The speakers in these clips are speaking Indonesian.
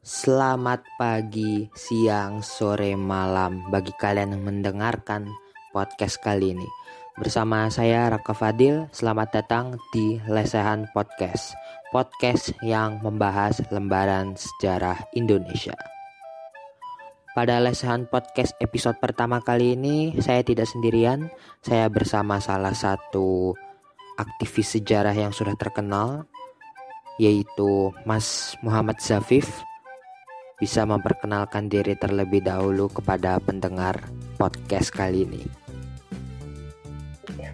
Selamat pagi, siang, sore, malam bagi kalian yang mendengarkan podcast kali ini. Bersama saya Raka Fadil, selamat datang di Lesehan Podcast. Podcast yang membahas lembaran sejarah Indonesia. Pada Lesehan Podcast episode pertama kali ini, saya tidak sendirian. Saya bersama salah satu aktivis sejarah yang sudah terkenal, yaitu Mas Muhammad Zafif bisa memperkenalkan diri terlebih dahulu kepada pendengar podcast kali ini.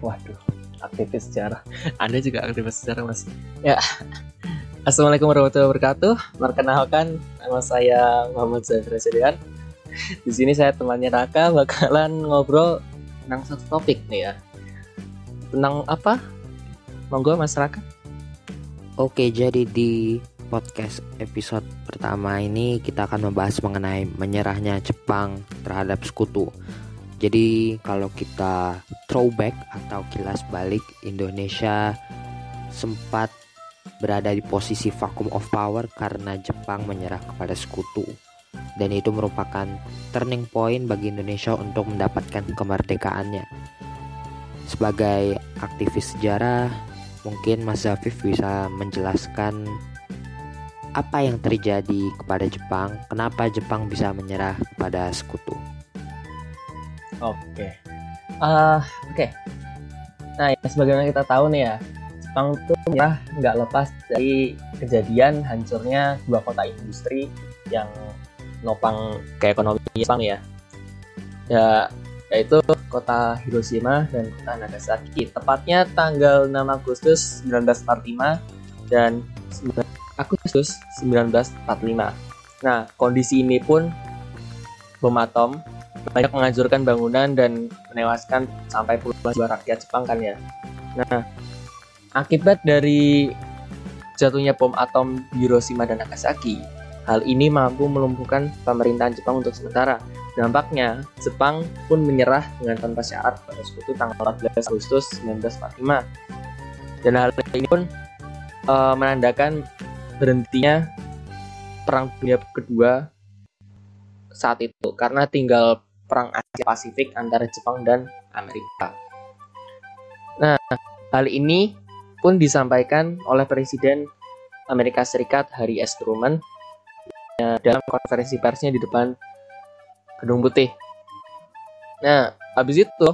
Waduh, aktivis sejarah. Anda juga aktivis sejarah, Mas. Ya. Assalamualaikum warahmatullahi wabarakatuh. Perkenalkan, nama saya Muhammad Zahir Residian. Di sini saya temannya Raka bakalan ngobrol tentang satu topik nih ya. Tentang apa? Monggo Mas Raka. Oke, jadi di podcast episode pertama ini kita akan membahas mengenai menyerahnya Jepang terhadap sekutu. Jadi kalau kita throwback atau kilas balik Indonesia sempat berada di posisi vacuum of power karena Jepang menyerah kepada sekutu. Dan itu merupakan turning point bagi Indonesia untuk mendapatkan kemerdekaannya. Sebagai aktivis sejarah, mungkin Mas Zafif bisa menjelaskan apa yang terjadi kepada Jepang, kenapa Jepang bisa menyerah kepada sekutu. Oke. Uh, Oke. Okay. Nah, ya, sebagaimana kita tahu nih ya, Jepang itu menyerah nggak lepas dari kejadian hancurnya dua kota industri yang nopang ke ekonomi Jepang ya. Ya, yaitu kota Hiroshima dan kota Nagasaki. Tepatnya tanggal 6 Agustus 1945 dan Agustus 1945. Nah, kondisi ini pun bom atom banyak menghancurkan bangunan dan menewaskan sampai puluhan jiwa rakyat Jepang kan ya. Nah, akibat dari jatuhnya bom atom Hiroshima dan Nagasaki, hal ini mampu melumpuhkan pemerintahan Jepang untuk sementara. Dampaknya, Jepang pun menyerah dengan tanpa syarat pada sekutu tanggal 14 Agustus 1945. Dan hal ini pun uh, menandakan berhentinya perang dunia kedua saat itu karena tinggal perang Asia Pasifik antara Jepang dan Amerika. Nah, hal ini pun disampaikan oleh Presiden Amerika Serikat Harry S. Truman dalam konferensi persnya di depan Gedung Putih. Nah, habis itu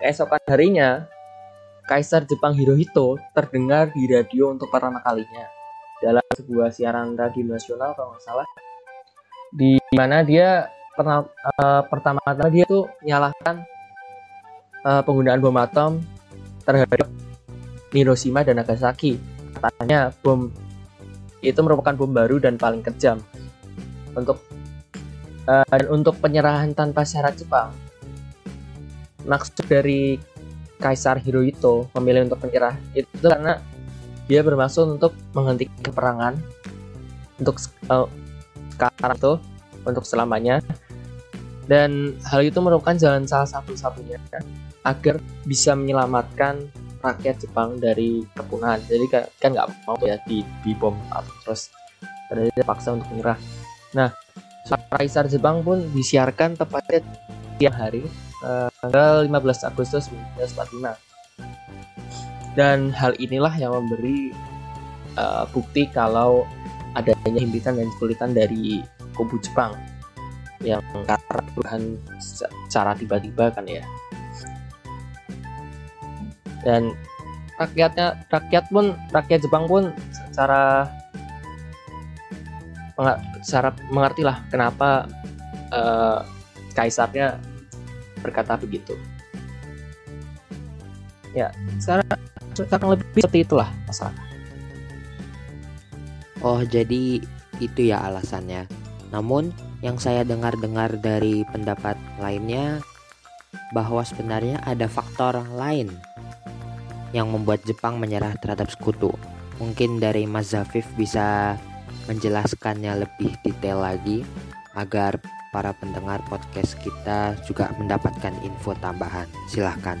keesokan harinya Kaisar Jepang Hirohito terdengar di radio untuk pertama kalinya dalam sebuah siaran radio nasional kalau nggak salah di mana dia pernah uh, pertama kali dia tuh menyalahkan uh, penggunaan bom atom terhadap Hiroshima dan Nagasaki katanya bom itu merupakan bom baru dan paling kejam untuk uh, dan untuk penyerahan tanpa syarat Jepang. Maksud dari Kaisar Hirohito memilih untuk menyerah itu karena dia bermaksud untuk menghentikan peperangan untuk uh, sekarang itu untuk selamanya. Dan hal itu merupakan jalan salah satu-satunya agar bisa menyelamatkan rakyat Jepang dari kepunahan. Jadi kan, kan nggak mau ya di, di bom terus dia paksa untuk menyerah nah Kaisar Jepang pun disiarkan tepatnya tiap hari uh, tanggal 15 Agustus 1945 dan hal inilah yang memberi uh, bukti kalau adanya himpitan dan kesulitan dari kubu Jepang yang karena perubahan secara tiba-tiba kan ya. Dan rakyatnya rakyat pun rakyat Jepang pun secara secara mengerti lah kenapa uh, kaisarnya berkata begitu. Ya secara kurang lebih seperti itulah masalah. Oh jadi itu ya alasannya. Namun yang saya dengar-dengar dari pendapat lainnya bahwa sebenarnya ada faktor lain yang membuat Jepang menyerah terhadap sekutu. Mungkin dari Mas Zafif bisa menjelaskannya lebih detail lagi agar para pendengar podcast kita juga mendapatkan info tambahan. Silahkan.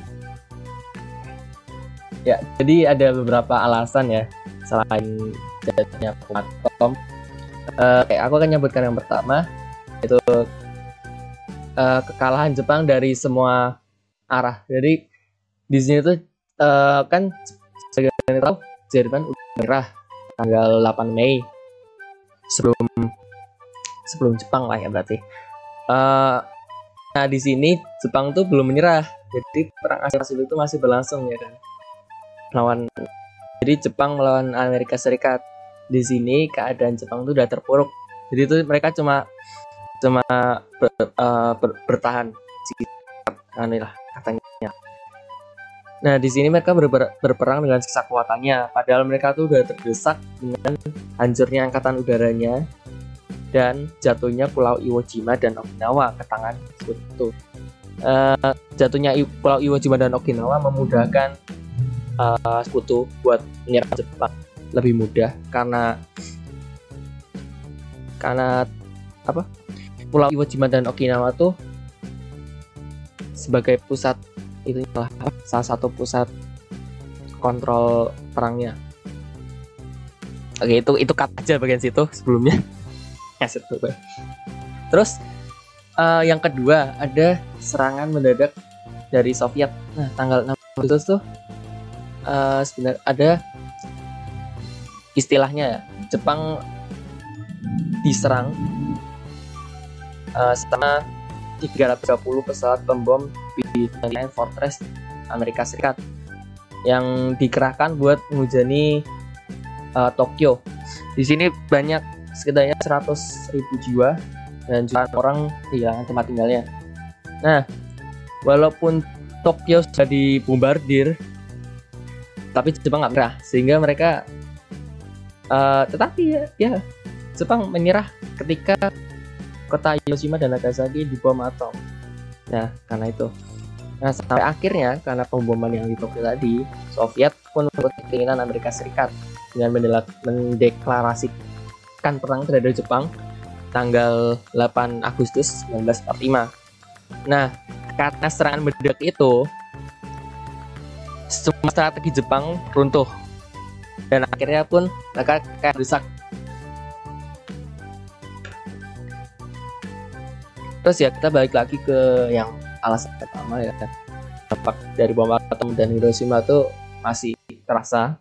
Ya, jadi ada beberapa alasan ya selain jatuhnya atom. Uh, aku akan nyebutkan yang pertama itu uh, kekalahan Jepang dari semua arah. Jadi di sini tuh uh, kan sebagian tahu Jerman udah menyerah tanggal 8 Mei sebelum sebelum Jepang lah ya berarti. Uh, nah di sini Jepang tuh belum menyerah, jadi perang Asia Pasifik itu masih berlangsung ya kan. Lawan jadi Jepang melawan Amerika Serikat. Di sini keadaan Jepang itu udah terpuruk. Jadi itu mereka cuma cuma ber, uh, ber, bertahan. Lah katanya nah di sini mereka ber, ber, berperang dengan sisa kuatannya padahal mereka tuh udah terdesak dengan hancurnya angkatan udaranya dan jatuhnya Pulau Iwo Jima dan Okinawa ke tangan Sekutu. Uh, jatuhnya Pulau Iwo Jima dan Okinawa memudahkan uh, sekutu buat menyerang Jepang lebih mudah karena karena apa Pulau Iwo Jima dan Okinawa tuh sebagai pusat itu salah satu pusat kontrol perangnya. Oke itu itu cut aja bagian situ sebelumnya. ya. Terus uh, yang kedua ada serangan mendadak dari Soviet. Nah tanggal 6 Agustus tuh uh, ada istilahnya Jepang diserang uh, sama 330 pesawat pembom di Fortress Amerika Serikat yang dikerahkan buat menghujani uh, Tokyo. Di sini banyak sekitarnya 100 ribu jiwa dan jutaan orang kehilangan tempat tinggalnya. Nah, walaupun Tokyo sudah dibombardir tapi Jepang nggak menyerah sehingga mereka uh, tetapi ya, ya Jepang menyerah ketika kota Hiroshima dan Nagasaki dibom atom. Nah, karena itu. Nah, sampai akhirnya karena pemboman yang di Tokyo tadi, Soviet pun membuat keinginan Amerika Serikat dengan mendeklarasikan perang terhadap Jepang tanggal 8 Agustus 1945. Nah, karena serangan mendadak itu, semua strategi Jepang runtuh dan akhirnya pun mereka kayak rusak terus ya kita balik lagi ke yang alasan pertama ya. Dampak dari bom atom dan Hiroshima tuh masih terasa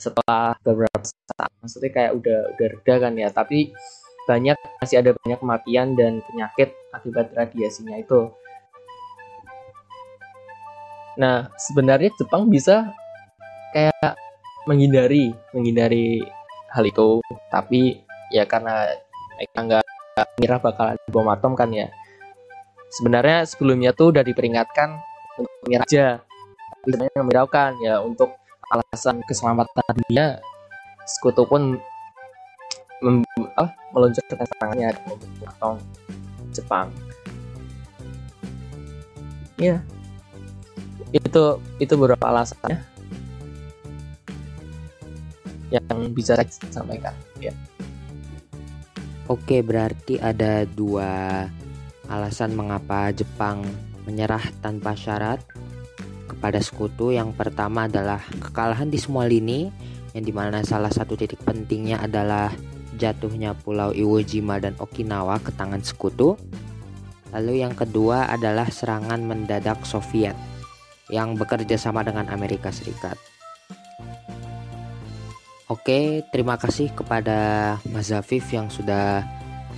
setelah beberapa saat. Maksudnya kayak udah udah reda kan ya. Tapi banyak masih ada banyak kematian dan penyakit akibat radiasinya itu. Nah, sebenarnya Jepang bisa kayak menghindari menghindari hal itu, tapi ya karena mereka nggak ngira bakal bom atom kan ya. Sebenarnya sebelumnya tuh udah diperingatkan untuk mengira aja, sebenarnya memberitahukan ya untuk alasan keselamatan dunia, sekutu pun mem, oh, meluncurkan serangannya atau Jepang. Ya, itu itu beberapa alasannya yang bisa saya sampaikan ya Oke berarti ada dua alasan mengapa Jepang menyerah tanpa syarat kepada sekutu yang pertama adalah kekalahan di semua lini yang di mana salah satu titik pentingnya adalah jatuhnya Pulau Iwo Jima dan Okinawa ke tangan sekutu lalu yang kedua adalah serangan mendadak Soviet yang bekerja sama dengan Amerika Serikat. Oke, terima kasih kepada Mas Zafif yang sudah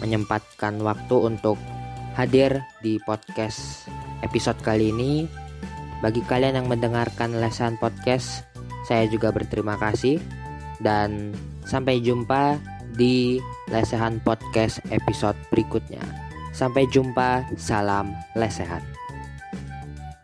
menyempatkan waktu untuk hadir di podcast episode kali ini. Bagi kalian yang mendengarkan lesan podcast, saya juga berterima kasih dan sampai jumpa di lesehan podcast episode berikutnya. Sampai jumpa, salam lesehan.